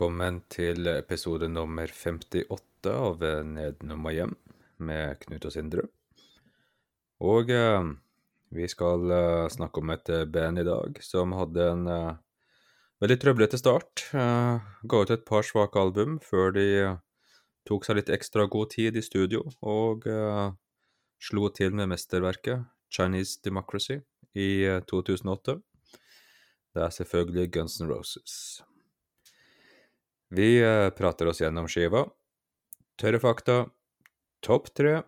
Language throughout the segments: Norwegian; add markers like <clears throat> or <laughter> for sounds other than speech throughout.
Velkommen til episode nummer 58 av Nedenom og hjem med Knut og Sindre. Og eh, vi skal eh, snakke om et eh, band i dag som hadde en eh, veldig trøblete start. Eh, ga ut et par svake album før de eh, tok seg litt ekstra god tid i studio og slo til med mesterverket Chinese Democracy i eh, 2008. Det er selvfølgelig Guns N' Roses. Vi eh, prater oss gjennom skiva, tørre fakta, topp tre,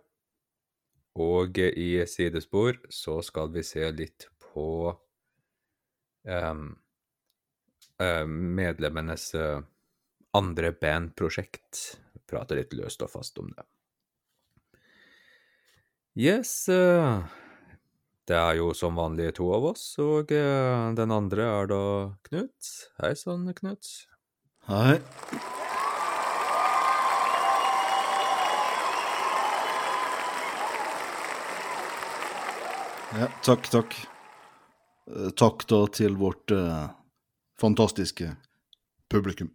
og eh, i sidespor så skal vi se litt på um, medlemmenes andre bandprosjekt. Prate litt løst og fast om det. Yes, det er jo som vanlig to av oss, og den andre er da Knut. Hei sann, Knut. Hei. Ja, takk, takk. Eh, Takk da til vårt eh, fantastiske publikum.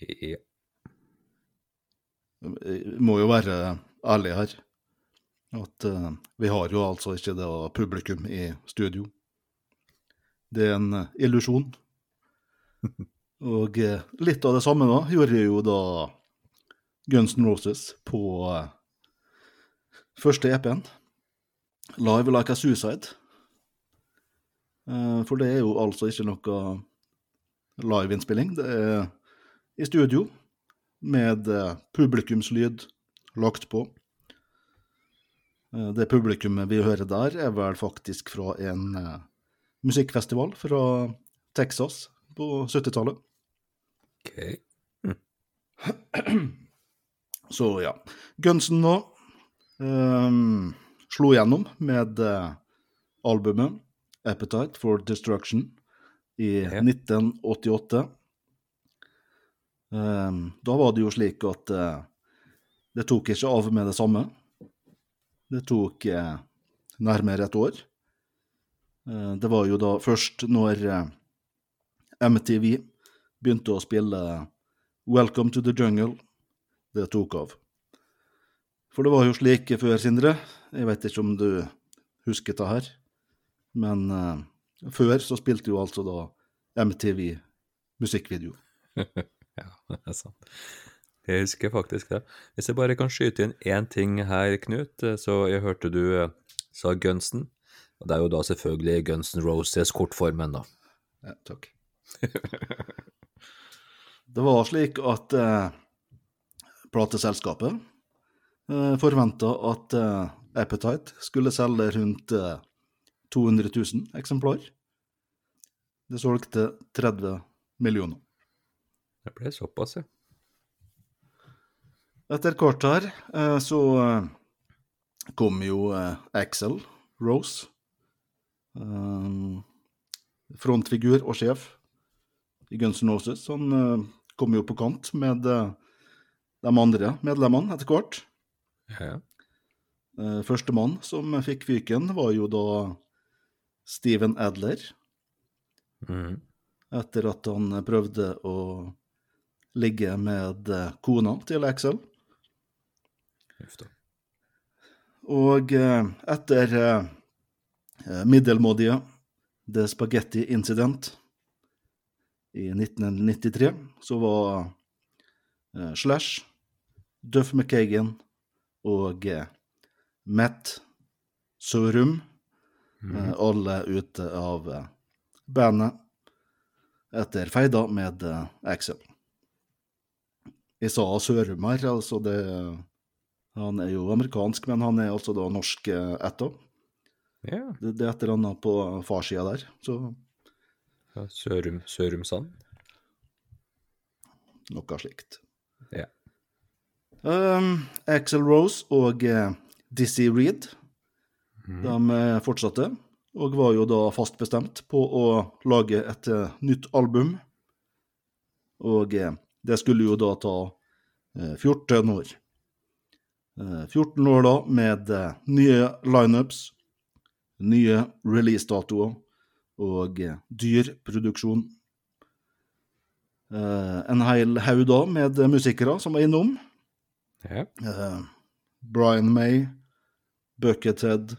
Ja. Jeg må jo være ærlig her. At eh, vi har jo altså ikke det publikum i studio. Det er en eh, illusjon. <laughs> Og eh, litt av det samme da gjorde jo da Guns N' Roses på eh, første EP-en. Live Like a Suicide. Eh, For det er jo altså ikke noe liveinnspilling. Det er i studio med publikumslyd lagt på. Det publikummet vi hører der, er vel faktisk fra en musikkfestival fra Texas på 70-tallet. Ok. <clears throat> Så ja. Gunsen nå um, slo gjennom med uh, albumet Appetite for Destruction i Ja. 1988. Um, da var det jo slik at uh, det tok ikke av med det samme. Det tok uh, nærmere et år. Det var jo da først når MTV begynte å spille Welcome to the Jungle det tok av. For det var jo slik før, Sindre, jeg vet ikke om du husker det her, men uh, før så spilte jo altså da MTV musikkvideo. <laughs> Ja, det er sant. Jeg husker faktisk det. Hvis jeg bare kan skyte inn én ting her, Knut, eh, så jeg hørte du eh, sa Gunsen. Og det er jo da selvfølgelig Guns N' Roses kortformen, da. Ja, takk. Det var slik at eh, plateselskapet eh, forventa at eh, Appetite skulle selge rundt eh, 200 000 eksemplar. Det solgte 30 millioner. Det ble såpass, ja. Etter kort her eh, så eh, kom jo eh, Axel Rose. eh, frontfigur og sjef i Guns N' Roses. Han eh, kom jo på kant med eh, de andre medlemmene etter hvert. ja. Uh, Førstemann som fikk fyken, var jo da Steven Adler, Mm. etter at han prøvde å ligge med eh, kona til Axel. Og eh, etter eh, eh, middelmådige The Spaghetti Incident i 1993, så var eh, Slash, Duff McKagan og eh, Matt Sørum eh, alle ute av bandet etter feida med Axel. Jeg sa Sørum her, altså det Han er jo amerikansk, men han er altså da norsk etter. Ja. Det, det er et eller annet på farssida der, så ja Sørum, Sørumsand. noe slikt. Ja. Um, Axel Rose og uh, Dizzie Reed de eh, fortsatte, og var jo da fast bestemt på å lage et uh, nytt album. Og uh, det skulle jo da ta eh, 14 år. Eh, 14 år da med eh, nye lineups, nye releasedatoer og dyrproduksjon. dyr. Eh, en hel haug da med musikere som var innom. Ja. Eh, Brian May, Buckethead,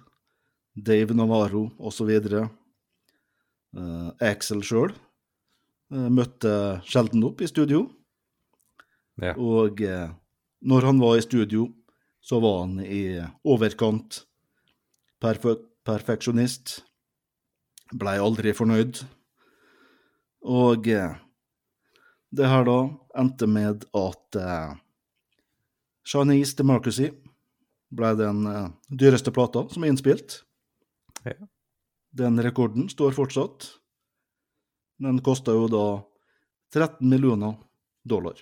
Dave Navarro osv. Uh, Axel sjøl møtte sjelden opp i studio. ja. Og uh, når han var i studio, så var han i overkant perfe perfeksjonist. Blei aldri fornøyd. Og eh, det her da endte med at eh, Chinese Democracy ble den eh, dyreste plata som er innspilt. Ja. Den rekorden står fortsatt. Den kosta jo da 13 millioner dollar.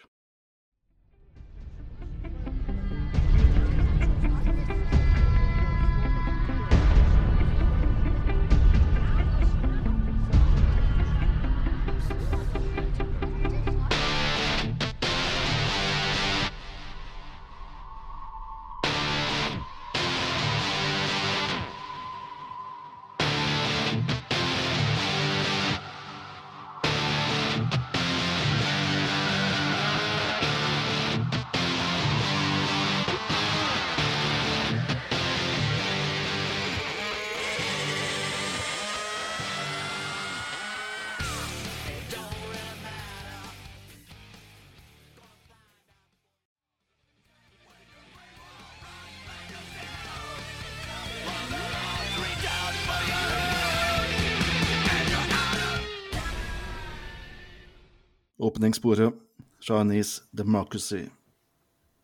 Åpningssporet Chinese Democracy.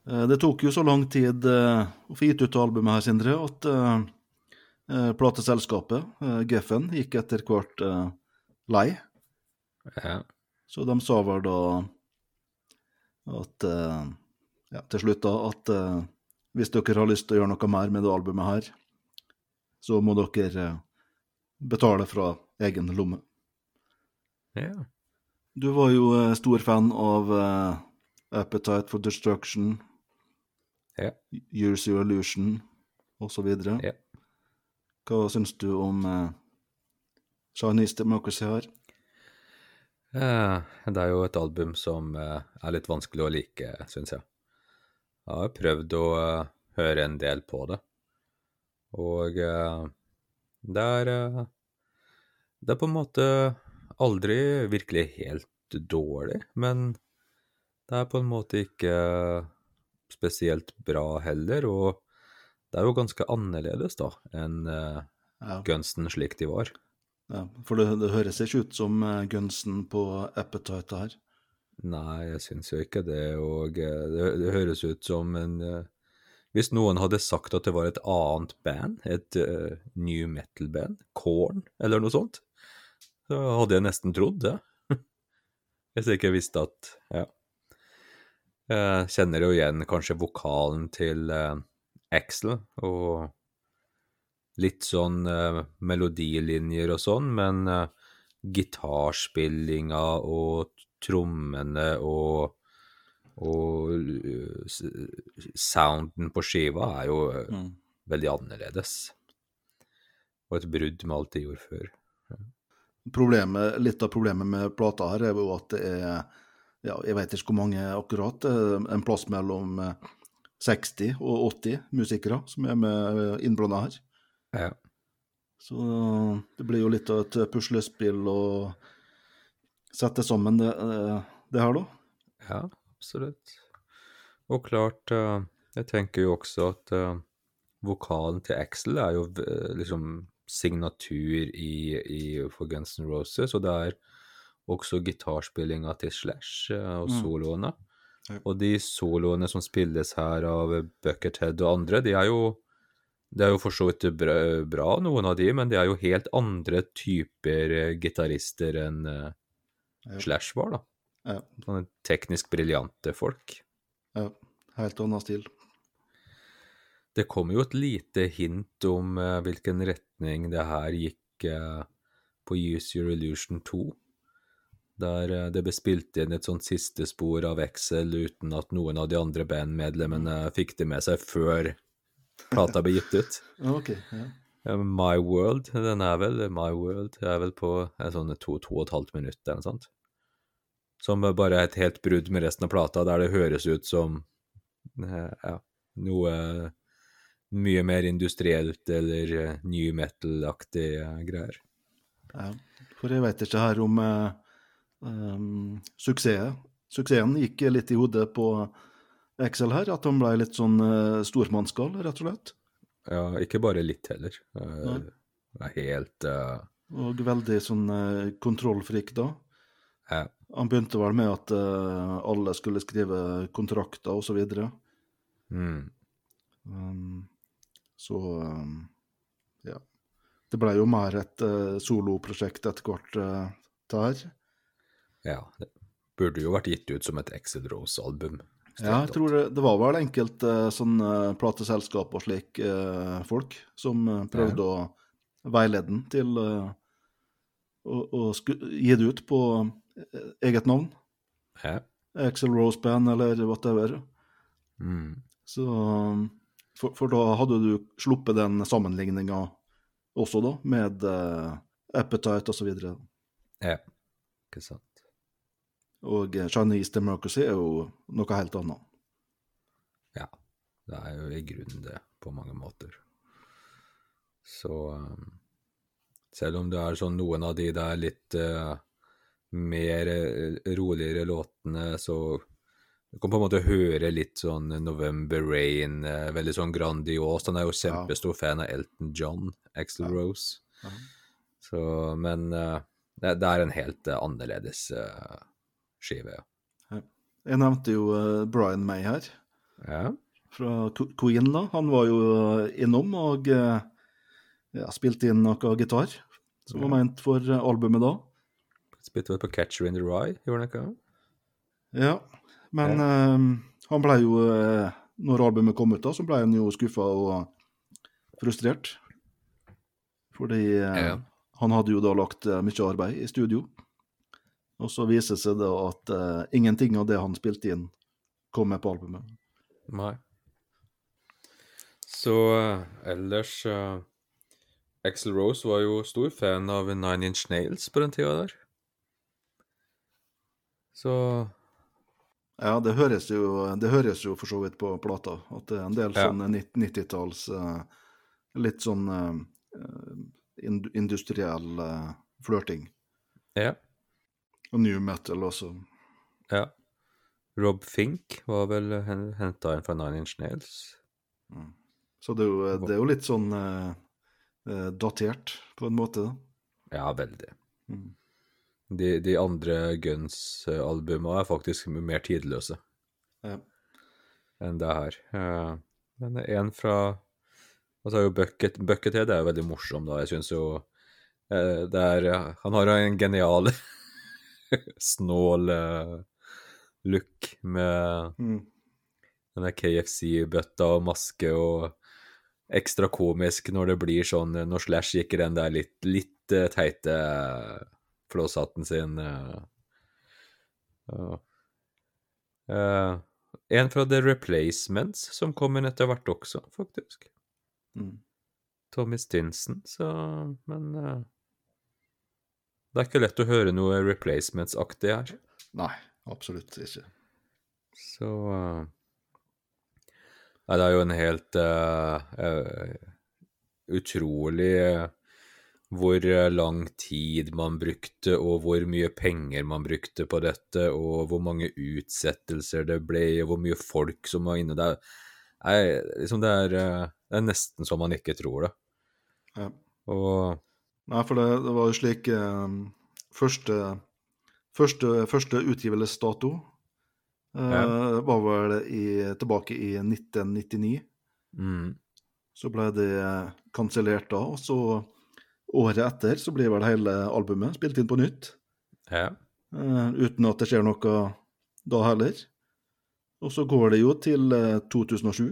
Eh, Det tok jo så lang tid eh, å få gitt ut albumet her, Sindre, at eh, plateselskapet, Geffen, gikk etter hvert lei. ja. Så de sa vel da at Ja, til slutt, da, at hvis dere har lyst til å gjøre noe mer med det albumet her, så må dere betale fra egen lomme. ja. Du var jo eh, stor fan av uh, Appetite for Destruction, Ja. Use Your Illusion osv. Ja. Hva syns du om uh, Chinese Democracy her? Det er jo et album som er litt vanskelig å like, syns jeg. Jeg har prøvd å høre en del på det, og det er Det er på en måte aldri virkelig helt dårlig, men det er på en måte ikke spesielt bra heller, og det er jo ganske annerledes, da, enn uh, Ja, Gunsten slik de var. ja, for det, det høres ikke ut som Gunsten Gunsen på Appetite her. Nei, jeg syns jo ikke det, og eh, det, det høres ut som en eh, Hvis noen hadde sagt at det var et annet band, et uh, new metal-band, Korn eller noe sånt, så hadde jeg nesten trodd det. <laughs> Hvis jeg ikke visste at Ja. Jeg kjenner jo igjen kanskje vokalen til eh, Axel, og litt sånn eh, melodilinjer og sånn, men eh, gitarspillinga og trommene og og sounden på skiva er jo Mm. veldig annerledes. Og et brudd med alt de gjorde før. Problemet, litt av problemet med plata her er jo at det er ja, jeg vet ikke hvor mange akkurat, eh, en plass mellom eh, 60 og 80 musikere som er med innblanda her. Ja. Så det blir jo litt av et puslespill å sette sammen det, eh, det her, da. ja, absolutt. Og klart, jeg tenker jo også at vokalen til Axel er jo liksom signatur i, i for Guns N' Roses, og det er også gitarspillinga til Slash uh, og Mm. soloene. Ja. Og de soloene som spilles her av Buckethead og andre, de er jo Det er jo for så vidt bra, bra, noen av de, men de er jo helt andre typer eh, gitarister enn uh, Ja. Slash var, da. Ja, Sånne teknisk briljante folk. ja, helt annen stil. Det kom jo et lite hint om uh, hvilken retning det her gikk uh, på Use Your Illusion 2. Der uh, det ble spilt inn et sånt siste spor av Excel uten at noen av de andre bandmedlemmene fikk det med seg før plata ble gitt ut. <laughs> okay, Ja. My World, den er vel My World, er vel på en sånn to, to og et halvt minutt eller noe sånt. Som bare er et helt brudd med resten av plata, der det høres ut som ja, noe mye mer industrielt eller uh, new metal-aktig eh, greier. Ja, for jeg vet ikke her om uh, um, suksess. Suksessen gikk litt i hodet på Excel her, at han ble litt sånn uh, stormannsgal, rett og slett. Ja, ikke bare litt heller. Uh. Er helt uh... Og veldig sånn uh, kontrollfrik da. ja, Han begynte vel med at uh, alle skulle skrive kontrakter og så videre. mm, Um, så um, ja. Det ble jo mer et uh, soloprosjekt etter hvert, uh, der. her. ja. Det burde jo vært gitt ut som et Exit Rose-album. Ja, jeg tror det, det var vel enkelte uh, sånne plateselskap og slik uh, folk som uh, prøvde å veilede den til uh, å, gi det ut på uh, eget navn. Ja. Axel Rose Band eller whatever. Mm. Så, um, for, for da hadde du sluppet den sammenligninga også, da, med uh, Appetite osv. Ja. Ikke sant. og eh, Chinese Democracy er jo noe helt annet. Ja. Det er jo i grunnen det, på mange måter. Så um, selv om det er sånn noen av de der litt uh, mer roligere låtene, så du kan på en måte høre litt sånn November Rain, eh, veldig sånn grandios. Han er jo kjempestor fan av Elton John, Axel. Rose. Så, men eh, det, det er en helt eh, annerledes skive, ja. Jeg nevnte jo Brian May her, Ja, fra Queen. da. Han var jo innom og ja, spilte inn noe gitar, som var ment for albumet da. spilte vel på Catcher in the Rye, gjorde han ikke? Ja, men eh, han ble jo eh, Når albumet kom ut, da, så ble han jo skuffa og frustrert. Fordi eh, Ja. han hadde jo da lagt eh, mye arbeid i studio. Og så viser det seg da at uh, ingenting av det han spilte inn, kom med på albumet. Nei. Så uh, ellers uh, Axel Rose var jo stor fan av Nine Inch Nails på den tida der. Så Ja, det høres jo, det høres jo for så vidt på plata at det er en del Ja. sånn 90-talls eh, Litt sånn eh, ind- industriell eh, flørting. ja. Og new metal også. ja. Rob Fink var vel henta inn fra Nine Inch Nails. Så det er jo, det er jo litt sånn eh, eh, datert, på en måte. da. Ja, veldig. Mm. De, de andre Guns-albuma er faktisk mer tidløse Ja. enn det her. Eh, Men en fra Altså jo Bucket, Buckethead er jo veldig morsom, da. Jeg syns jo eh, det er Han har jo en genial <laughs> snål eh, look med Mm. denne KFC-bøtta og maske og ekstra komisk når det blir sånn Når Slash gikk i den der litt, litt teite flåshatten sin. Uh. Eh, en fra The Replacements som kommer etter hvert også, faktisk. Mm. Tommy Stinson, så Men uh, det er ikke lett å høre noe Replacements-aktig her. Nei, absolutt ikke. Så Nei, det er jo en helt utrolig hvor eh, lang tid man brukte, og hvor mye penger man brukte på dette, og hvor mange utsettelser det ble, og hvor mye folk som var inne der. Nei, liksom det er, eh, det er nesten så man ikke tror det. Ja. Og Nei, for det, det var jo slik eh, første, første, første utgivelsesdato eh, var vel i, tilbake i 1999. mm, Så ble det kansellert da, og så året etter så blir vel hele albumet spilt inn på nytt. ja. Uh, uten at det skjer noe da heller. Og så går det jo til uh, 2007.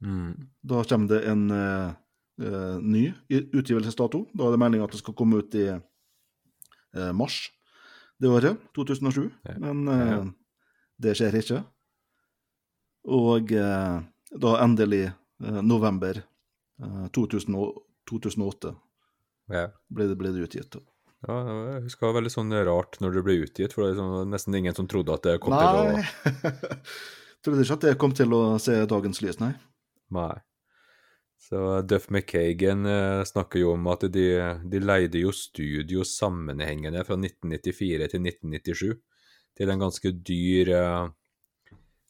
Mm, Da kommer det en uh, eh, ny utgivelsesdato. Da er det meningen at det skal komme ut i eh, mars det året, 2007. Ja. Men eh, Ja. det skjer ikke. Og eh, da endelig eh, november eh, 2000, 2008 ja. ble det, ble det utgitt. Ja, jeg husker det var veldig sånn rart når det ble utgitt, for det er sånn, nesten ingen som trodde at det kom til å <laughs> Trodde ikke at det kom til å se dagens lys, nei. Nei. Så Duff McKagan eh, snakker jo om at de, de leide jo studio sammenhengende fra 1994 til 1997 til en ganske dyr eh,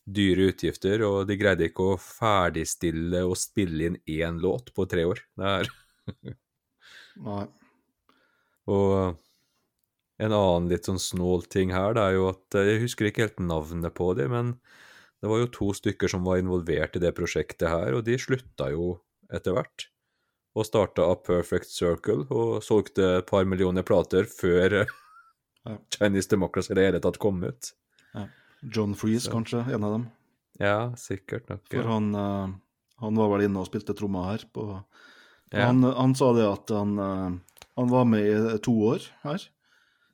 dyre utgifter, og de greide ikke å ferdigstille og spille inn én låt på tre år. Det er <laughs> nei. Og en annen litt sånn snål ting her, det er jo at eh, Jeg husker ikke helt navnet på dem, men det var jo to stykker som var involvert i det prosjektet her, og de slutta jo etter hvert. Og starta A Perfect Circle og solgte et par millioner plater før eh, Ja. Chinese Democracy i det hele tatt kom ut. John Freeze, Så. kanskje, en av dem. Ja, sikkert nok. For han, eh, han var vel inne og spilte trommer her. På, Ja. han, han sa det at han, eh, han var med i to år her,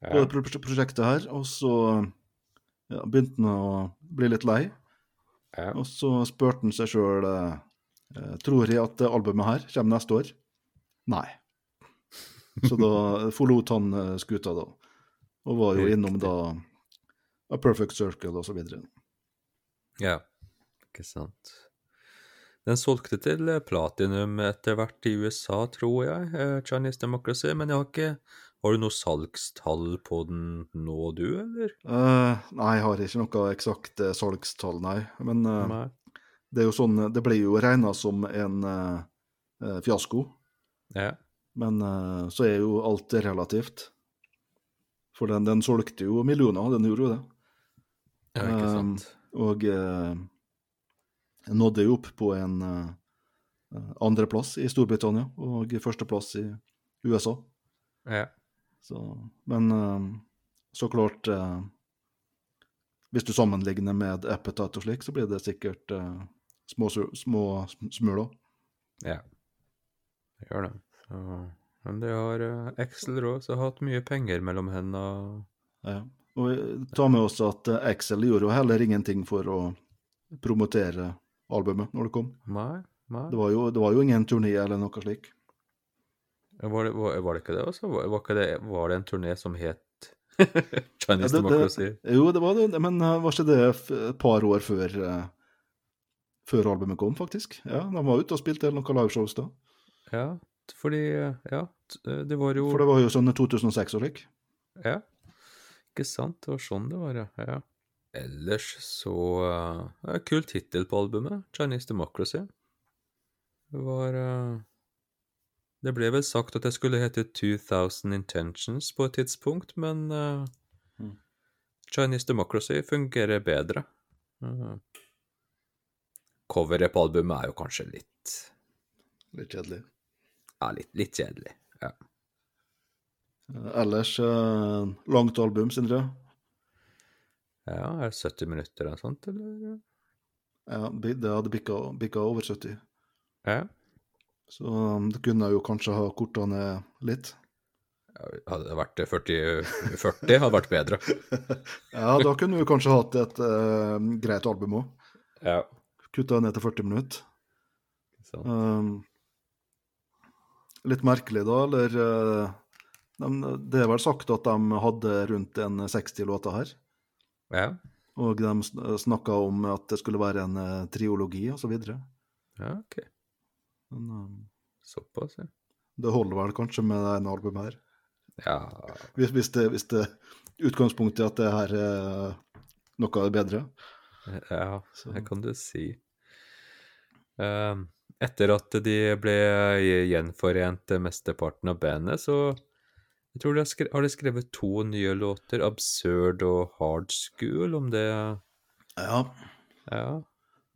på Ja. det prosjektet her, og så ja, begynte han å bli litt lei. Og så spurte han seg sjøl Tror jeg at albumet her kommer neste år. Nei. Så da <laughs> forlot han eh, skuta, da. Og var jo innom da A Perfect Circle og så videre. Ja, ikke sant. Den solgte til eh, platinum etter hvert i USA, tror jeg, eh, Chinese Democracy, men jeg har ikke Har du noe salgstall på den nå, du, eller? Uh, nei, jeg har ikke noe eksakt salgstall, nei. Men uh, Nei. det er jo sånn Det ble jo regna som en eh, fiasko. Ja. Men så er jo alt relativt. For den, den solgte jo millioner, den gjorde jo det. ja, ikke Um, sant. Og eh, nådde jo opp på en eh, andreplass i Storbritannia og førsteplass i USA. Ja. Så, men eh, så klart eh, Hvis du sammenligner med Appetite og slik, så blir det sikkert eh, små, små smuler. ja. Det gjør det. Så, men det har Excel har hatt mye penger mellom hendene. Ja. Og eh, ta med oss at Excel gjorde jo heller ingenting for å promotere albumet når det kom. Nei, nei. Det var jo, det var jo ingen turné eller noe slik. Var det, var, var det ikke det altså? Var, det, var det en turné som het <laughs> Chinese Ja, Democracy? Jo, det var det, men eh, var ikke det et par år før, eh, før albumet kom, faktisk? Ja, De var ute og spilte noen liveshows da. Ja, fordi Ja, det var jo For det var jo sånn 2006 og slik. Ja, ikke sant? Det var sånn det var, ja. ja. Ellers så uh, ja, Kul tittel på albumet, 'Chinese Democracy'. Det var uh, Det ble vel sagt at det skulle hete 2000 Intentions på et tidspunkt, men uh, Mm. Chinese Democracy fungerer bedre. Uh, coveret på albumet er jo kanskje litt Litt kjedelig. Ja, litt, litt kjedelig. Ja. Eh, Ellers eh, langt album, Sindre. Ja, er det 70 minutter eller noe sånt, eller? Ja, det hadde bikka, over 70. Ja. Så um, det kunne jo kanskje ha korta ned litt. Hadde det vært 40, 40 hadde vært bedre. <laughs> Ja, da kunne vi kanskje hatt et uh, greit album òg. Ja. Kutta ned til 40 minutter. Um, litt merkelig, da, eller uh, de, Det er vel sagt at de hadde rundt en 60 låter her. Ja. Og de snakka om at det skulle være en uh, triologi og så videre. ja, ok. Men um, Såpass, ja. det holder vel kanskje med en album her. Ja, Hvis, hvis, det, hvis det utgangspunktet er at det her er noe bedre. ja Så. det kan du si. Um, etter at de ble gjenforent mesteparten av bandet, så jeg tror de har, skrevet, har de skrevet to nye låter, 'Absurd' og 'Hard School', om det Ja, Ja.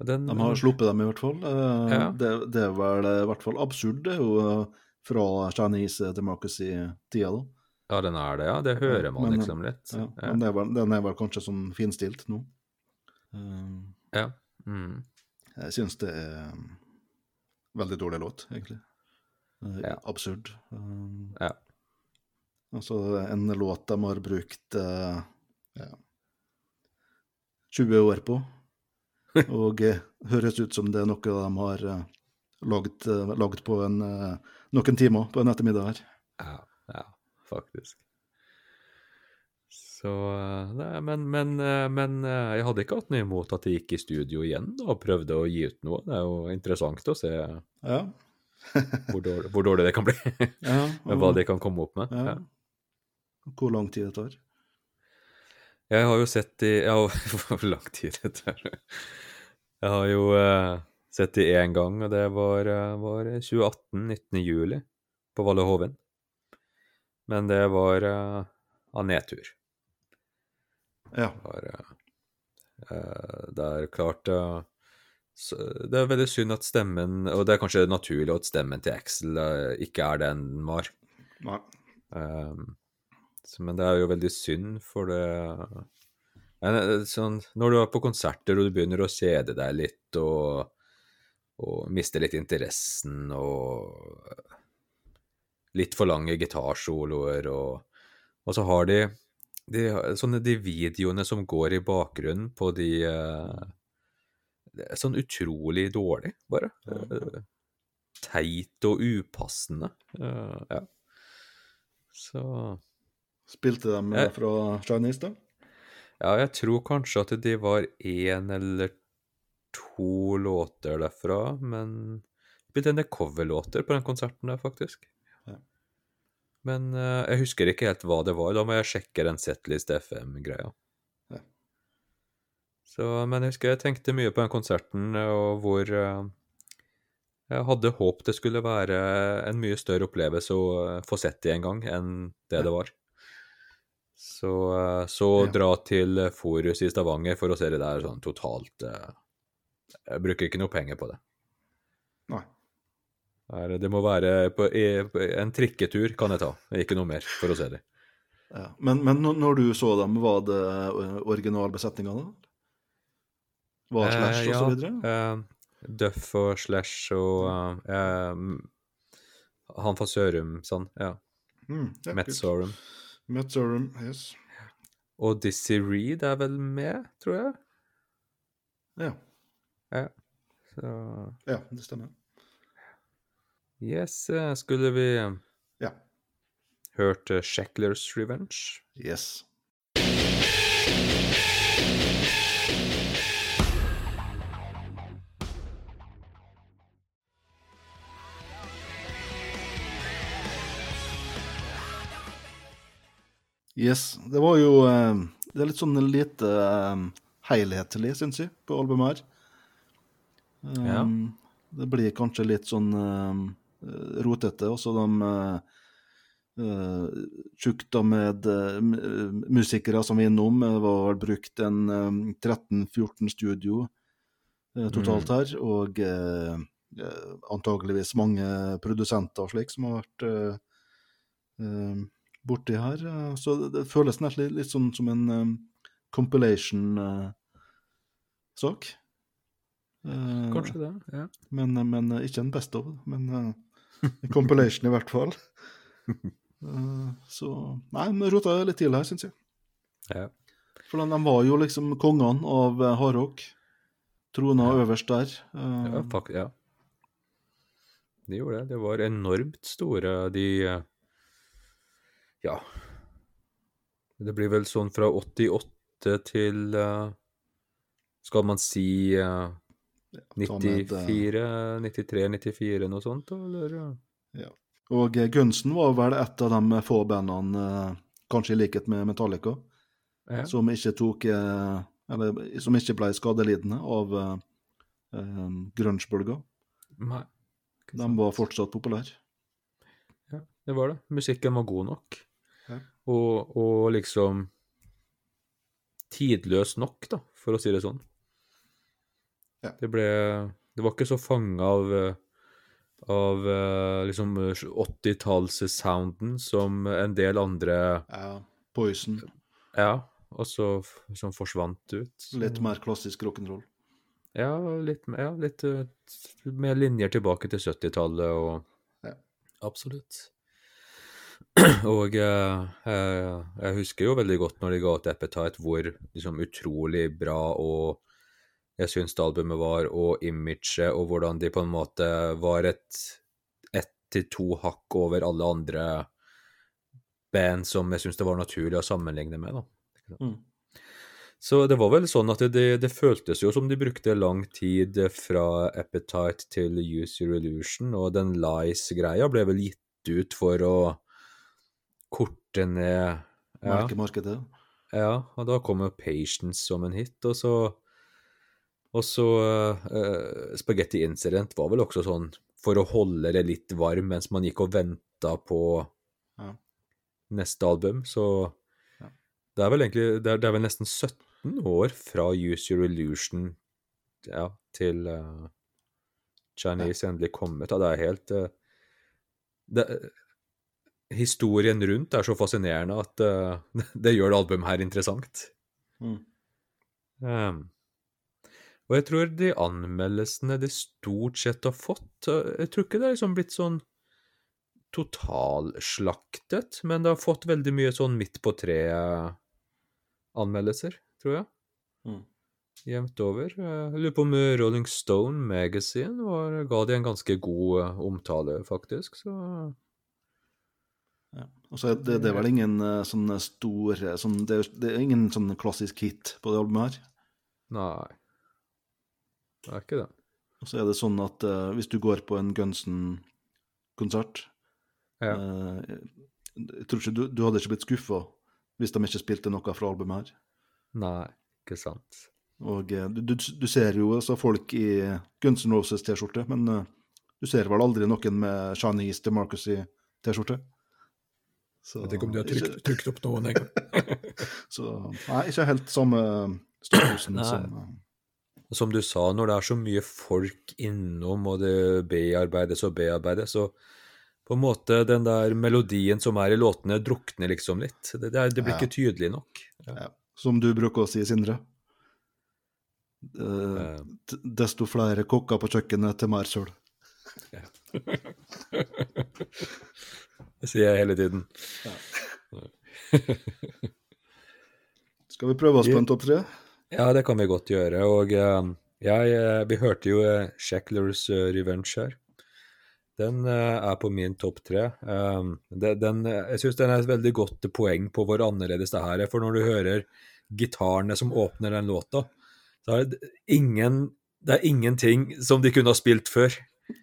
Den, de har sluppet dem i hvert fall. Eh, Ja. det, det er vel i hvert fall absurd, det er jo eh, fra Chinese Democracy-tida, da. Ja, den er det, ja. Det hører man Men, liksom litt. Ja, Ja. Men er vel, den er vel kanskje sånn finstilt nå. Eh, ja. Mm. jeg syns det er veldig dårlig låt, egentlig. Eh. Absurd. Eh, Ja. Altså en låt de har brukt eh, ja, 20 år på, <laughs> og eh, høres ut som det er noe de har eh, lagd, eh, lagd på en, eh, noen timer på en ettermiddag her. Ja, ja, faktisk. Så eh, nei, men, men, men jeg hadde ikke hatt noe imot at jeg gikk i studio igjen da, og prøvde å gi ut noe. Det er jo interessant å se Ja. hvor dårlig, hvor dårlig det kan bli. ja <laughs> med hva de kan komme opp med. ja. Hvor lang tid det tar. Jeg har jo sett de Ja, <laughs> hvor lang tid det tar. Jeg har jo eh, sett de én gang, og det var, eh, var 2018, 19. juli, på Valle Hovin. Men det var eh, av nedtur. Ja. Var, eh, eh, det er klart så, Det er veldig synd at stemmen Og det er kanskje naturlig at stemmen til Axel ikke er den den var. Nei. Um, men det er jo veldig synd, for det sånn, Når du er på konserter og du begynner å kjede deg litt og, og miste litt interessen og litt for lange gitarsoloer og, og så har de, de sånne de videoene som går i bakgrunnen på de eh, sånn utrolig dårlig, bare. Eh, Teit og upassende. Eh, ja. Så Spilte de jeg, fra Chinese, da? Ja, jeg tror kanskje at de var én eller to låter derfra, men spilte en del coverlåter på den konserten der, faktisk. Ja. Men uh, jeg husker ikke helt hva det var. Da må jeg sjekke den Setlist FM-greia. Ja. Så, men jeg husker jeg tenkte mye på den konserten, eh, og hvor uh, jeg hadde håp det skulle være en mye større opplevelse å eh, få sett det en gang enn det det var. Så, eh, så Ja. dra til eh, Forus i Stavanger for å se det der sånn totalt eh, Jeg bruker ikke noe penger på det. Nei. Det må være på, en trikketur kan jeg ta, ikke noe mer for å se det. Ja. Men, men når- du så dem, var det originalbesetninga da? Var Slash Eh, og så ja, videre? eh, Duff og Slash og eh, Han fra Sørum, sånn. Ja. Mm, ja, Met kult. Met Sorum, yes. Og Dizzie Reed er vel med, tror jeg. Ja. Så ja, det stemmer. yes, eh, skulle vi Ja. hørt eh, Shacklers Revenge? Yes. Yes. Det var jo eh, Det er litt sånn lite eh, helhetlig, syns jeg, på albumet her. Um, Ja. Det blir kanskje litt sånn eh, rotete. Også de uh, uh, tjukt med uh, musikere som vi er innom. Det var vel brukt en um, 13-14 studio uh, totalt her, og uh, eh, antageligvis mange produsenter og slik som har vært eh, eh, borti her. Eh, Så det, det føles nesten litt, litt sånn som en um, compilation-sak. Eh, Kanskje det, ja. men, men eh, ikke en best of, men eh, en compilation i hvert fall. <laughs> Eh, så Nei, vi rota litt til her, syns jeg. ja. For de, de var jo liksom kongene av eh, hardrock. Trona Ja. øverst der. Eh, Ja, fuck, ja. De gjorde det. Det var enormt store, de eh, Ja. Det blir vel sånn fra 88 til eh, Skal man si eh, ta med, eh, 94, 93, 94, noe sånt, eller? Ja. Og eh, Gunsen var vel et av de få bandene, eh, kanskje i likhet med Metallica, Ja. som ikke tok Eller som ikke ble skadelidende av eh, grunge-bølga. De var fortsatt populære. Ja, det var det. Musikken var god nok. Ja. Og, og liksom tidløs nok, da, for å si det sånn. Ja. Det ble Det var ikke så fanga av eh, av eh, liksom 80-talls-sounden som en del andre Ja, Poison. Ja, og så liksom forsvant ut. Så- Litt mer klassisk rock'n'roll. Ja, litt, ja, litt med linjer tilbake til 70-tallet og Ja. Absolutt. <clears throat> Og eh, eh, jeg husker jo veldig godt når de ga ut Appetite, hvor liksom utrolig bra og jeg syns det albumet var, og imaget, og hvordan de på en måte var et ett til to hakk over alle andre band som jeg syns det var naturlig å sammenligne med, da. Mm. Så det var vel sånn at det, det, det føltes jo som de brukte lang tid fra Appetite til Use Your Illusion, og den Lies-greia ble vel gitt ut for å korte ned ja, Merkemarkedet. ja, og da kom jo Patience som en hit, og så Og så uh, Spaghetti Incident var vel også sånn for å holde det litt varm mens man gikk og venta på Ja. neste album, så Ja. det er vel egentlig det er, det er vel nesten 17 år fra Use Your Illusion ja, til uh, Chinese endelig kommet, og Ja, det er helt uh, det, Historien rundt er så fascinerende at uh, <laughs> det gjør det albumet her interessant. Mm. Um, og jeg tror de anmeldelsene de stort sett har fått eh, Jeg tror ikke det er liksom blitt sånn totalslaktet, men det har fått veldig mye sånn midt på treet-anmeldelser, tror jeg. Mm. Jevnt over. Jeg lurer på om Rolling Stone Magazine var, ga de en ganske god eh, omtale, faktisk. Så Ja. Og så er det, det er vel ingen eh, sånne store sånn, det, er, det er ingen sånn klassisk hit på det albumet her. nei. Det er ikke det. Og så er det sånn at uh, hvis du går på en Gunsen-konsert Ja. uh, Jeg tror ikke du, du hadde ikke blitt skuffa hvis de ikke spilte noe fra albumet her. Nei, ikke sant. Og eh, du, du, du ser jo altså folk i Guns N' Roses-T-skjorte, men uh, du ser vel aldri noen med Chinese Democracy-T-skjorte. Så- ikke- om de har trykt opp noen engang. <laughs> Så nei, ikke helt samme Nei. som eh, Som du sa, når det er så mye folk innom, og det bearbeides og bearbeides, så på en måte den der melodien som er i låtene, drukner liksom litt. Det, det, er, det blir Ja. ikke tydelig nok. ja, Som du bruker å si, Sindre. Uh, Eh, desto flere kokker på kjøkkenet, til mer søl. <laughs> Sier jeg hele tiden. <laughs> Skal vi prøve oss på en topp tre? Ja, det kan vi godt gjøre. Og eh, jeg, eh, vi hørte jo uh, Shacklers eh, Revenge her. Den eh, er på min topp tre. Um, den, eh, jeg syns den er et veldig godt poeng på hvor annerledes det her er. For når du hører gitarene som åpner den låta, så er det ingen det er ingenting som de kunne ha spilt før.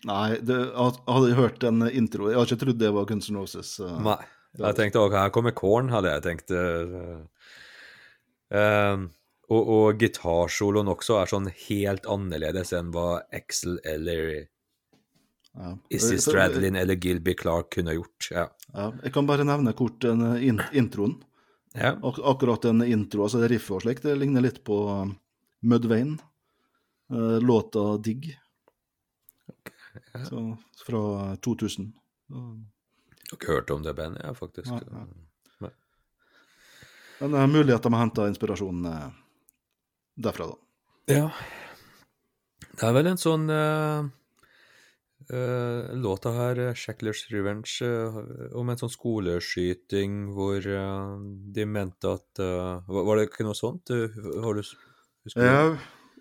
Nei, det, jeg hadde hørt en intro. Jeg hadde ikke trodd det var Guns N' Roses. Uh, Nei. Jeg tenkte ok, her kommer Korn, hadde jeg tenkt. eh, og, og gitarsoloen også er sånn helt annerledes enn hva Axel eller Ja. Issy Stradlin eller Gilby Clark kunne gjort. Ja. Ja, jeg kan bare nevne kort den in introen. ja. Ak akkurat den introen, altså det riffet og slik, det ligner litt på uh, Mudvayne. Låta Digg. Så, fra 2000. Så, Jeg har ikke hørt om det bandet, jeg, faktisk. Nei, nei. Men det er mulig at de har henta inspirasjon eh, derfra, da. Ja. Det er vel en sånn uh, Låta her, eh, 'Shacklers Revenge', uh, om en sånn skoleskyting hvor eh, de mente at eh, var, var det ikke noe sånt? Du, har du husker du? Ja,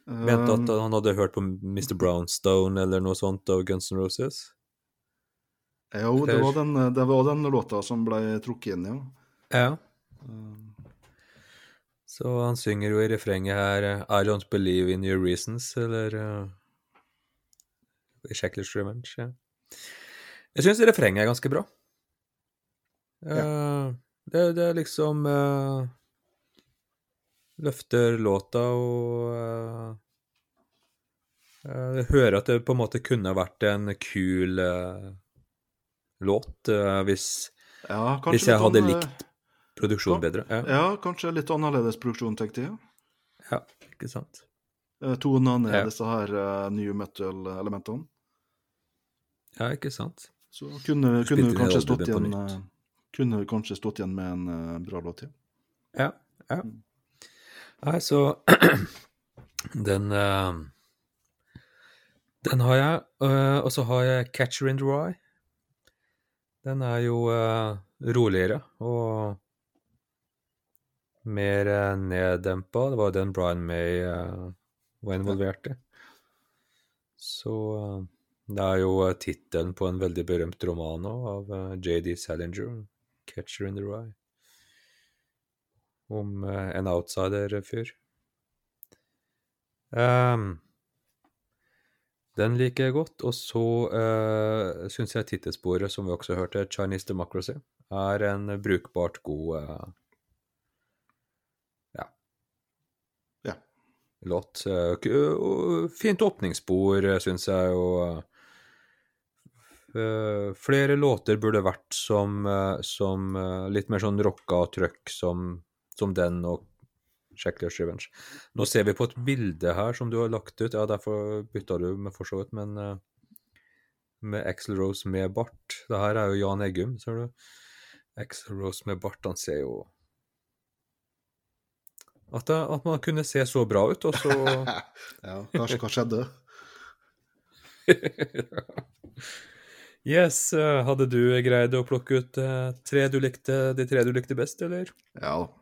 Mente at eh, han hadde hørt på Mr. Brownstone eller noe sånt av Guns N' Roses? jo, det var, den, det var den låta som ble trukket inn, ja. Ja. Eh, Så han synger jo i refrenget her I don't believe in your reasons, eller uh, i Shacklers Revenge. Ja. Jeg syns refrenget er ganske bra. Eh, det, det er liksom eh, Løfter låta og eh, eh, Jeg hører at det på en måte kunne vært en kul uh, låt uh, hvis, ja, hvis jeg hadde ann- likt produksjonen bedre. Ja, Ja, kanskje litt annerledes produksjon, tenkte jeg. ja ikke sant? Uh, Tonene er Ja. disse her eh, new metal-elementene. Ja, ikke sant? Så kunne, kunne, vi kanskje stått igjen, eh, kunne kanskje stått igjen med en eh, bra låt, ja. Ja. ja. Nei, så <clears throat> Den uh, Den har jeg. Uh, og så har jeg Catcher in the Rye. Den er jo uh, roligere og mer neddempa. Det var jo den Brian May var involvert i. Så det er jo tittelen på en veldig berømt roman òg, av JD Salinger, 'Catcher in the Rye'. Om eh, en outsider-fyr. Um, den liker jeg godt. Og så uh, syns jeg tittelsporet, som vi også hørte, Chinese Democracy, er en brukbart god uh, ja. Ja. låt. Uh, fint åpningsspor, syns jeg, og uh, flere låter burde vært som, som litt mer sånn rocka trøkk som, som den og Shacklers Revenge. Nå ser vi på et bilde her som du har lagt ut, ja, derfor bytta du med for så vidt, men uh, med Axel Rose med bart. Det her er jo Jan Eggum, ser du. Axel Rose med bart, han ser jo at, det, at man kunne se så bra ut, og så <laughs> Ja, kanskje hva skjedde? Yes, eh, hadde du greid å plukke ut eh, tre du likte, de tre du likte best, eller? Ja da.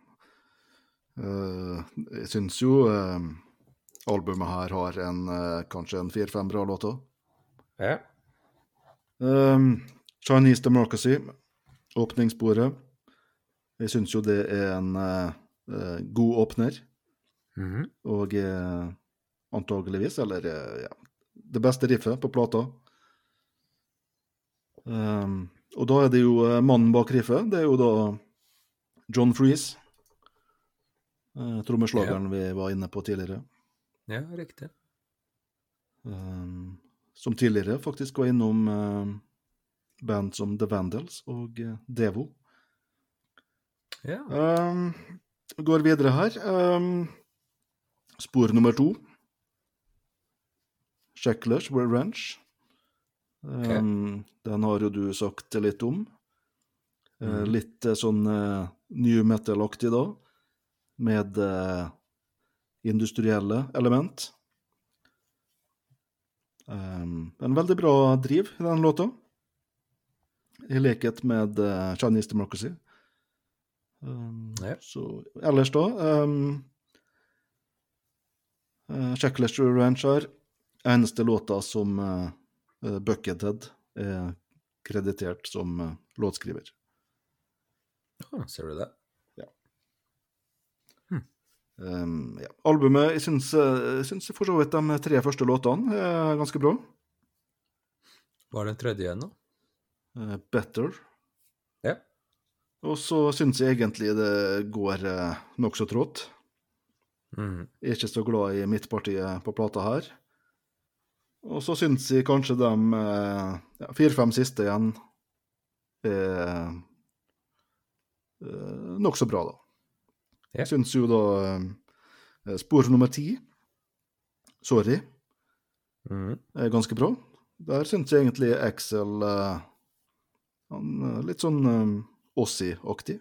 Eh, jeg syns jo eh, albumet her har en, eh, kanskje en fire-fem bra låter. Ja. Um, Chinese Democracy, åpningssporet. Jeg syns jo det er en uh, god åpner, Mhm. og uh, antageligvis, eller uh, ja, det beste riffet på plata. Um, og da er det jo mannen bak riffet, det er jo da John Freeze. Uh, Trommeslageren vi var inne på tidligere. ja, riktig. Um, som tidligere faktisk var innom uh, band som The Vandals og uh, Devo. Ja. Um, går videre her. Um, spor nummer to. Shacklers Were Ranch. Um, Den har jo du sagt litt om. Mhm. litt sånn new metal-aktig da, med eh, industrielle element. Um, en veldig bra driv i den låta, i likhet med uh, Chinese Democracy. Um, Ja. Så ellers, da um, uh, Checklist Ranch er eneste låta som uh, Buckethead er kreditert som uh, låtskriver. Ah, ser du det? Um, ja. Albumet Jeg syns, jeg syns for så vidt de tre første låtene er ganske bra. Var det en tredje igjen, da? Uh, better. Ja. Og så syns jeg egentlig det går uh, nokså trått. Mm. Jeg er ikke så glad i midtpartiet på plata her. Og så syns jeg kanskje de uh, ja, fire-fem siste igjen er uh, nokså bra, da. Ja. Syns jo da eh, spor nummer ti, Sorry, mm. er ganske bra. Der syns jeg egentlig Axel eh, han er litt sånn um, Ossi-aktig.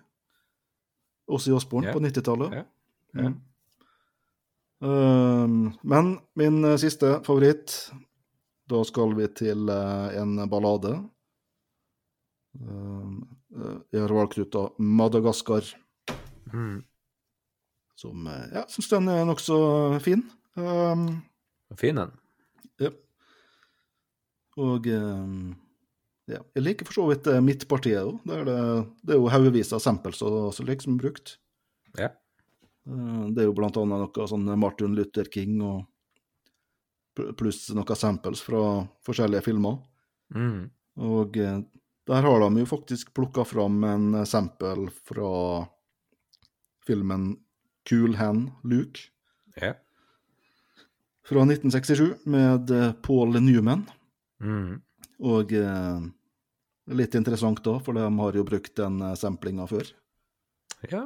Ossi Osborn Ja. på 90-tallet. Ja. Ja. Mm. Um, men min eh, siste favoritt, da skal vi til uh, en ballade. Um, eh, jeg har valgt ut av Madagaskar, Mhm. Som eh, ja, syns den er nokså fin. Um, Fin den. ja. Og um, ja, jeg liker for så vidt eh, midtpartiet òg. Det, det- det er jo haugevis av samples så liksom brukt. Ja. Det er jo blant annet noe sånn Martin Luther King og pluss noen samples fra forskjellige filmer. Mm. Og der har de jo faktisk plukka fram en sample fra filmen Cool Hand Luke Ja. fra 1967 med eh, Paul Newman. Mhm. Og eh, litt interessant da, for de har jo brukt den eh, samplinga før ja.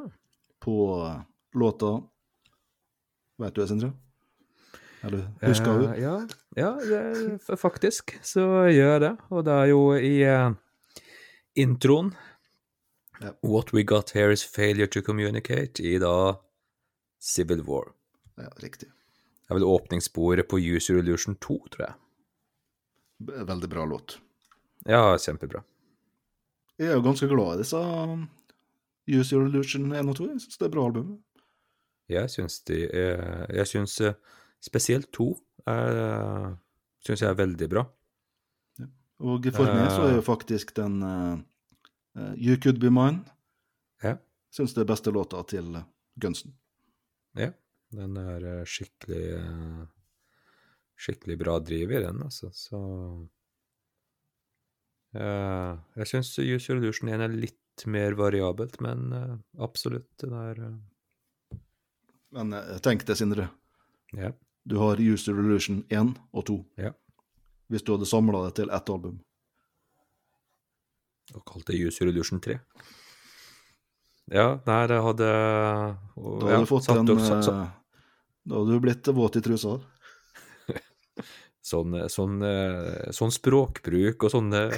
på eh, låta Vet du det, Sindre? Eller husker du? Eh, ja, ja det, faktisk så gjør jeg det. Og det er jo i eh, introen Ja. What we got here is failure to communicate i da Civil War. Ja, riktig. Det er vel åpningssporet på User Illusion 2, tror jeg. Veldig bra låt. Ja, kjempebra. Jeg er jo ganske glad i disse um, Use Your Illusion 1 og 2. Jeg syns det er bra album. Jeg syns de er Jeg syns eh, spesielt to er Syns jeg er veldig bra. Og for meg så er jo faktisk den uh, You Could Be Mine Ja. Syns det er beste låta til Gunsen. Ja, den er eh, skikkelig eh, Skikkelig bra driv i den, altså, så eh, Jeg syns Use Your Illusion 1 er litt mer variabelt, men absolutt, den er Men tenk deg, Sindre. Ja. Du har Use Your Illusion 1 og 2. Ja. Hvis du hadde samla det til ett album. Og kalt det Use Your Illusion 3. Ja, nei, det hadde Da hadde du fått satt en satt- satt- eh, Da hadde du blitt våt i trusa. <laughs> Sånn, sånn, eh, sånn språkbruk og sånne <laughs>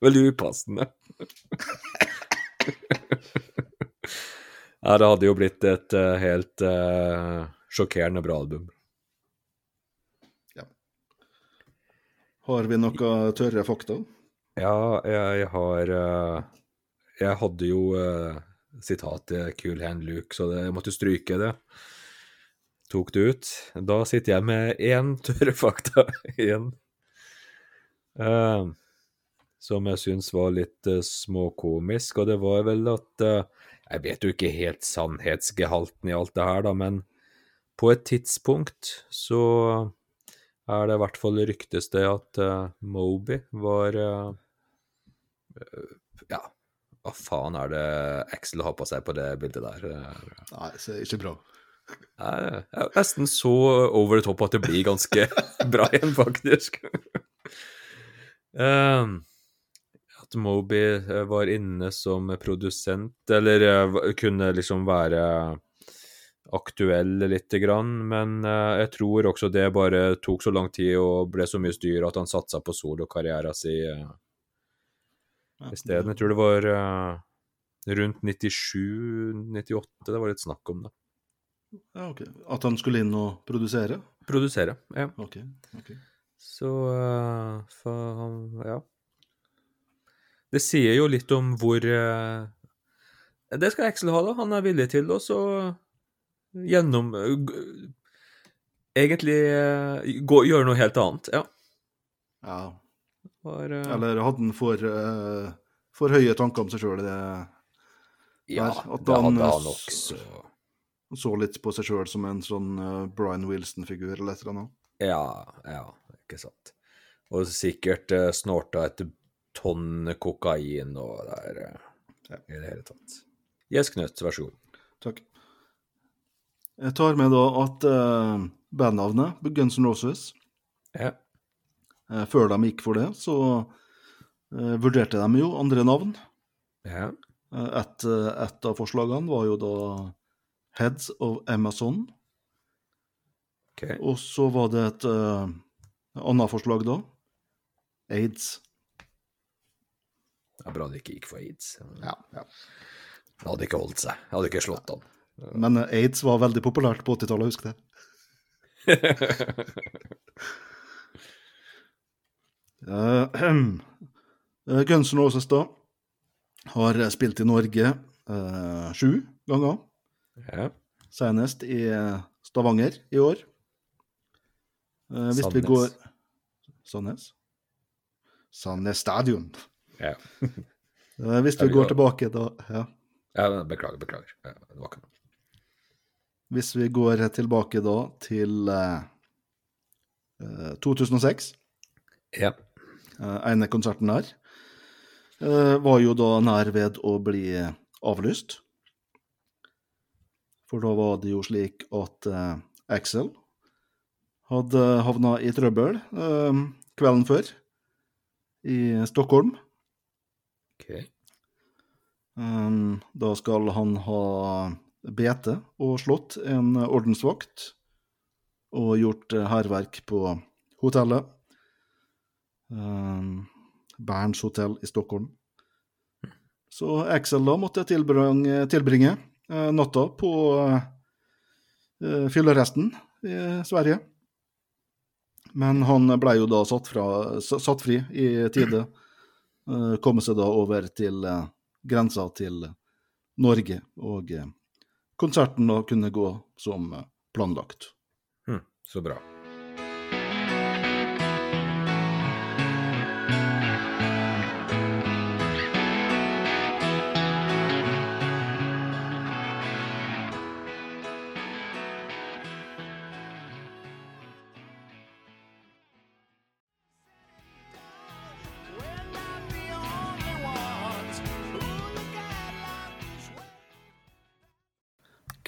Veldig upassende. Nei, det hadde jo blitt et uh, helt uh, sjokkerende bra album. Har vi noe tørre fakta? Ja, jeg, har eh, Jeg hadde jo uh, sitatet Cool Hand Luke, så jeg måtte stryke det. Tok det ut. Da sitter jeg med én <laughs> tørre fakta igjen. Uh, som jeg syns var litt uh, småkomisk, og det var vel at uh, Jeg vet jo ikke helt sannhetsgehalten i alt det her, da, men på et tidspunkt så er det i hvert fall ryktes det at eh, Moby var eh, eh, Ja, hva faen er det Axel har på seg på det bildet der? Nei, det er ikke bra. Jeg er nesten så over the top at det blir ganske <laughs> bra igjen, faktisk. um, at Moby eh, var inne som produsent, eller eh, kunne liksom være aktuell lite grann, men eh, jeg tror også det bare tok så lang tid og ble så mye styr at han satsa på solokarrieren sin uh, Ja, isteden. Jeg tror det var uh, rundt 97-98 det var litt snakk om det. Ja, ok. At han skulle inn og produsere? Produsere, ja. Ok. ok. Så uh, for han Ja. Det sier jo litt om hvor uh, Det skal Axel ha, da. Han er villig til å gjennom eh, Egentlig uh, gå, gjøre noe helt annet. Ja. Ja. Var, uh... Eller hadde han for, uh, for høye tanker om seg sjøl? ja, der, at det han, hadde eh, han også. Han så litt på seg sjøl som en sånn eh, Brian Wilson-figur eller et eller annet? Ja, ja, ikke sant. Og sikkert uh, snorta et tonn kokain og der eh, Ja. i det hele tatt. Gjesknøtt, vær så god. Takk. Jeg tar med da at uh, bandnavnet Guns N' Roses Ja. Eh, Før de gikk for det, så eh, vurderte de jo andre navn. ja. Eh, Et, et av forslagene var jo da Heads of Amazon. OK. Og så var det et eh, annet forslag da. Aids. Det er bra det ikke gikk for aids. Ja, ja. Det hadde ikke holdt seg. Det hadde ikke slått an. Men aids var veldig populært på 80-tallet, husker jeg. <laughs> <clears throat> Eh, Guns N' Roses da har spilt i Norge uh, sju ganger, ja. senest i Stavanger i år. Uh, hvis vi Sandnes. går Sandnes? Sandnes Stadion. Ja. uh, <laughs> hvis vi vi går tilbake da ja. ja beklager, beklager. Ja, det var ikke noe. Hvis vi går tilbake da til eh, 2006 Ja. Eh, ene konserten der eh, var jo da nær ved å bli avlyst. For da var det jo slik at eh, Axel hadde havna i trøbbel kvelden før i Stockholm. OK. Da skal han ha bete og slått en ordensvakt og gjort hærverk på hotellet. Um, Berns hotell i Stockholm. Så Axel da måtte tilbringe, tilbringe eh, natta på eh, fylleresten i Sverige. Men han ble jo da satt, fra, satt fri i tide. Eh, komme seg da over til eh, grensa til Norge, og eh, konserten da kunne gå som eh, planlagt. Mm, så bra.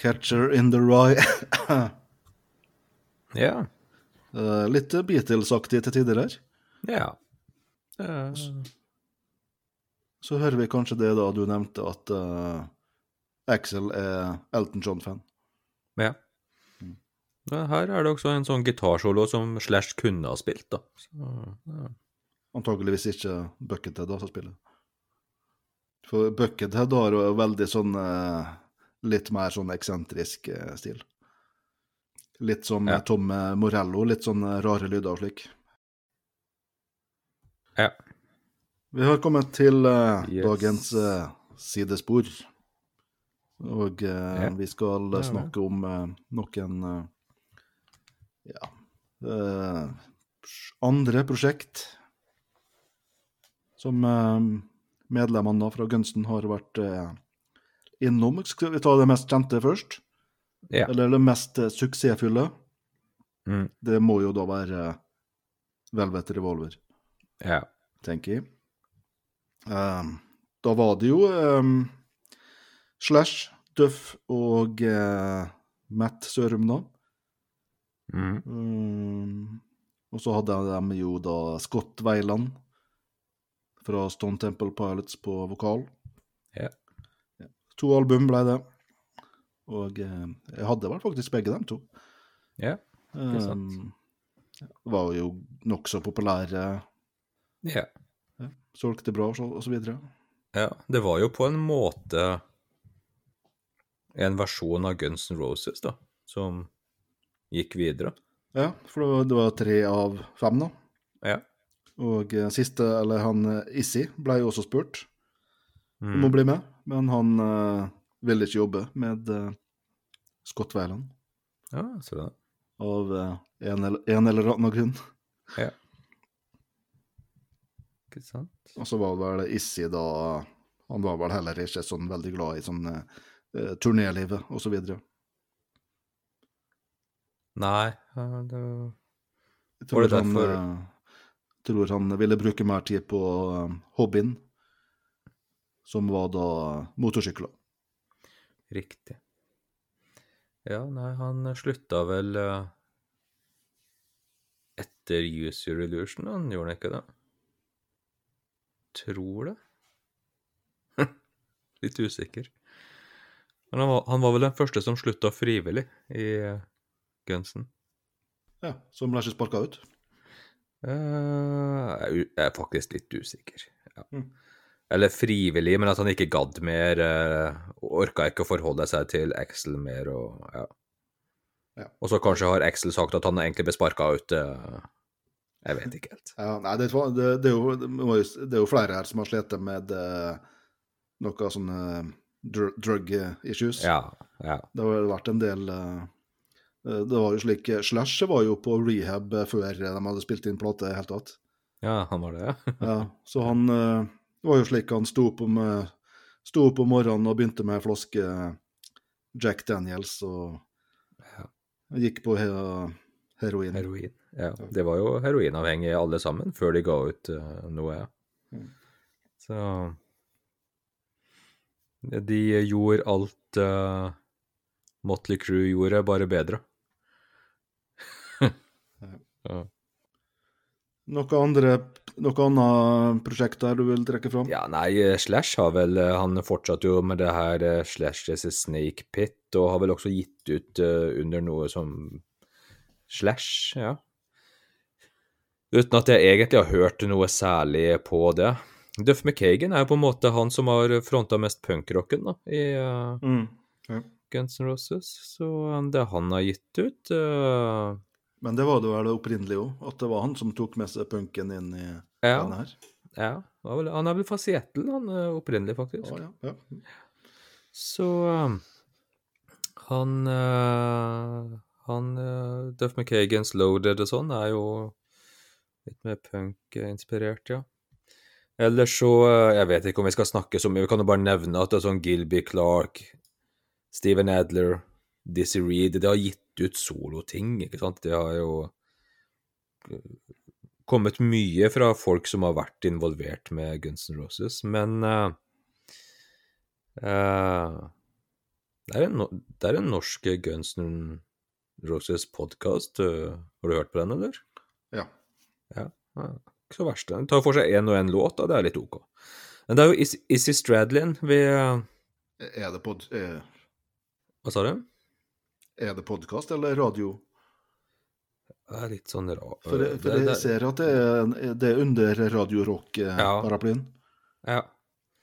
Catcher in the Rye. <laughs> Ja. Uh, litt Beatles-aktig til tider her. Ja. Uh... Så hører vi kanskje det da du nevnte, at uh, Axel er Elton John-fan. ja. Men her er det også en sånn gitarsolo som Slash kunne ha spilt, da. Så, ja. Antakeligvis ikke Buckethead da, som spiller. For Buckethead har jo veldig sånn eh, litt mer sånn eksentrisk eh, stil. Litt som Ja. eh, Tom Morello, litt sånn eh, rare lyder og slik. ja. Vi har kommet til uh, Yes. dagens uh, sidespor. Og uh, Ja. vi skal Ja, eh, snakke om eh, noen eh, ja eh, andre prosjekt som eh, medlemmene fra Gunsten har vært eh, innom. Skal vi ta det mest kjente først? Ja. Eller det mest eh, suksessfulle? Mm. Det må jo da være eh, Velvet Revolver ja. tenker jeg. Um, da var det jo um, Slash, Duff og uh, Matt Sørum, da. Mm. Um, og så hadde de jo da Scott Weiland fra Stone Temple Pilots på vokal. Ja. Ja. To album ble det. Og eh, jeg hadde vel faktisk begge dem to. Ja. er sant. Um, var jo nokså populære, ja. solgte bra og så videre. Ja, det var jo på en måte en versjon av Guns N' Roses, da, som gikk videre. Ja, for det var, tre av fem, da. Ja. Og eh, siste, eller han eh, Issi, ble jo også spurt om å Mm. bli med, men han uh, ville ikke jobbe med uh, Scott Weiland Ja, så det. av uh, en, eller, en eller annen grunn. Ja. Ikke sant? Og så var vel Issi da Han var vel heller ikke sånn veldig glad i sånn eh, turnélivet og så videre. Nei, det Jeg Var tror, det han, derfor- eh, tror han ville bruke mer tid på hobbyen, som var da motorsykler. Riktig. Ja, nei, han slutta vel eh, etter Use Your Illusion, han gjorde han ikke det? Tror det. <laughs> Litt usikker. Men han var, han var vel den første som slutta frivillig i eh, Gunsen. Ja, Som ble ikke sparka ut. Eh, jeg er faktisk litt usikker. Ja. Mm. Eller frivillig, men at han ikke gadd mer. Uh, Orka ikke å forholde seg til Axel mer. Og, ja. Ja. og så kanskje har Axel sagt at han egentlig ble sparka ut. Uh, jeg vet ikke helt. Ja, nei, det, det, det, er jo, det, er jo flere her som har slitt med uh, noe sånne dr drug issues. Ja, ja. Det har vært en del eh, eh, Det var jo slik Slash var jo på rehab eh, før de hadde spilt inn plate i det hele tatt. ja, han var det, ja. Ja, så han eh, det var jo slik han sto opp om eh, sto opp om morgenen og begynte med en flaske Jack Daniels og Ja. gikk på he heroin. Heroin. Ja, det var jo heroinavhengige alle sammen før de ga ut eh, noe. ja. Mm. Så De gjorde alt uh, Motley Crew gjorde, bare bedre. <laughs> ja. Noe andre noe annet prosjekt der du vil trekke fram? ja, nei, eh, Slash har vel eh, Han fortsatte jo med det her eh, Slash is a Snake Pit, og har vel også gitt ut uh, under noe som Slash, ja. Uten at jeg egentlig har hørt noe særlig på det. Duff McKagan er jo på en måte han som har fronta mest punkrocken da, i uh, Mm. Ja. Guns N' Roses. Så det han har gitt ut eh, Men det var det vel opprinnelig òg, at det var han som tok med seg punken inn i Ja, denne her. ja var vel, han er vel fra Seattle, han eh, opprinnelig, faktisk. Ja, ja, ja. Så um, han uh, Han uh, Duff McKagans Loaded og sånn er jo litt mer punk-inspirert, ja. Ellers så uh, Jeg vet ikke om vi skal snakke så mye, vi kan jo bare nevne at det er sånn Gilby Clark, Steven Adler, Dizzie Reed Det har gitt ut soloting, ikke sant? Det har jo uh, kommet mye fra folk som har vært involvert med Guns N' Roses, men uh, uh, Det er en, det er en norsk Guns N' Roses-podkast. Har du hørt på den, eller? Ja. Ja. Ikke så verst. Den tar for seg én og én låt, og det er litt OK. Men det er jo Is Issy Stradlin vi Er det på Hva sa du? Er det podkast eller radio? Det er litt sånn rar For, jeg- for jeg ser at det er, det er under Radio Rock-paraplyen. Ja.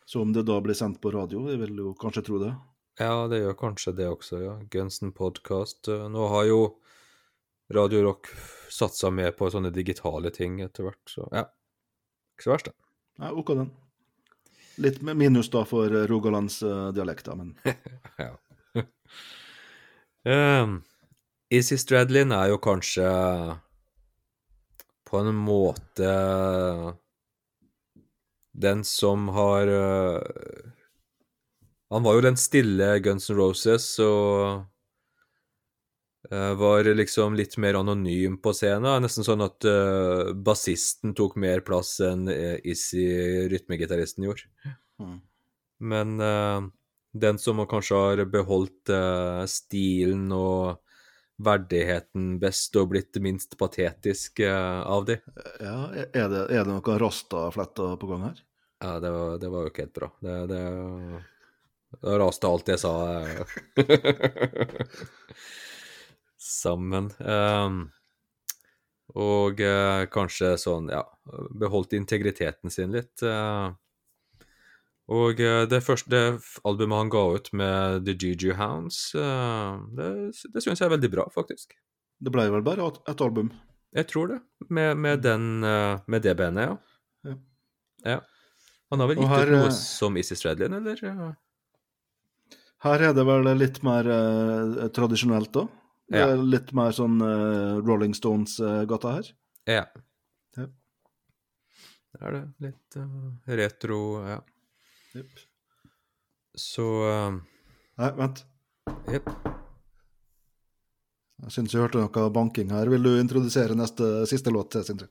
Så om det da blir sendt på radio, jeg vil jo kanskje tro det. Ja, det gjør kanskje det også, ja. Gunsen Podcast. eh, Nå har jo Radio Rock satsa mer på sånne digitale ting etter hvert, så ja. Ikke så verst, det. Nei, OK, den. Litt minus da for rogalandsdialekta, rogalandsdialekter, men <laughs> Ja. Um, Izzy Stradlin er jo kanskje på en måte den som har uh, Han var jo den stille Guns N' Roses og uh, var liksom litt mer anonym på scenen. Nesten sånn at uh, bassisten tok mer plass enn Izzy, rytmegitaristen, gjorde. mm. Men den som kanskje har beholdt uh, stilen og verdigheten best og blitt minst patetisk uh, av de, Ja, er det, er det noen rastafletter på gang her? ja, det var, det var jo ikke helt bra. Det, det, det raste alt jeg sa eh, <laughs> sammen. Um, og uh, kanskje sånn, ja, beholdt integriteten sin litt. eh. Og eh, det første albumet han ga ut med The Juju Hounds, eh, det, det syns jeg er veldig bra, faktisk. Det ble vel bare et, album. Jeg tror det. Med, med, den, eh, med det bandet, ja. Ja. ja. Han har vel gitt her, ut noe som Issy Stradlin, eller? Her er det vel litt mer eh, tradisjonelt da. Det Ja. litt mer sånn eh, Rolling Stones-gata her. Ja. Ja. Det er det. Litt uh, retro, ja. Jepp. Så uh, Nei, vent. Jepp. Jeg syns jeg hørte noe banking her. Vil du introdusere neste siste låt Sindre?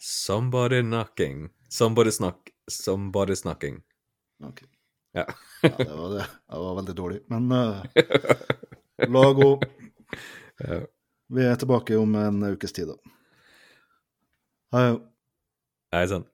Somebody knocking. Somebody snakk. Somebody snakking. Ok. Ja. ja, det var det. Det var veldig dårlig. Men uh, la gå. <laughs> Ja. Vi er tilbake om en ukes tid, da. Hei. Hei sann.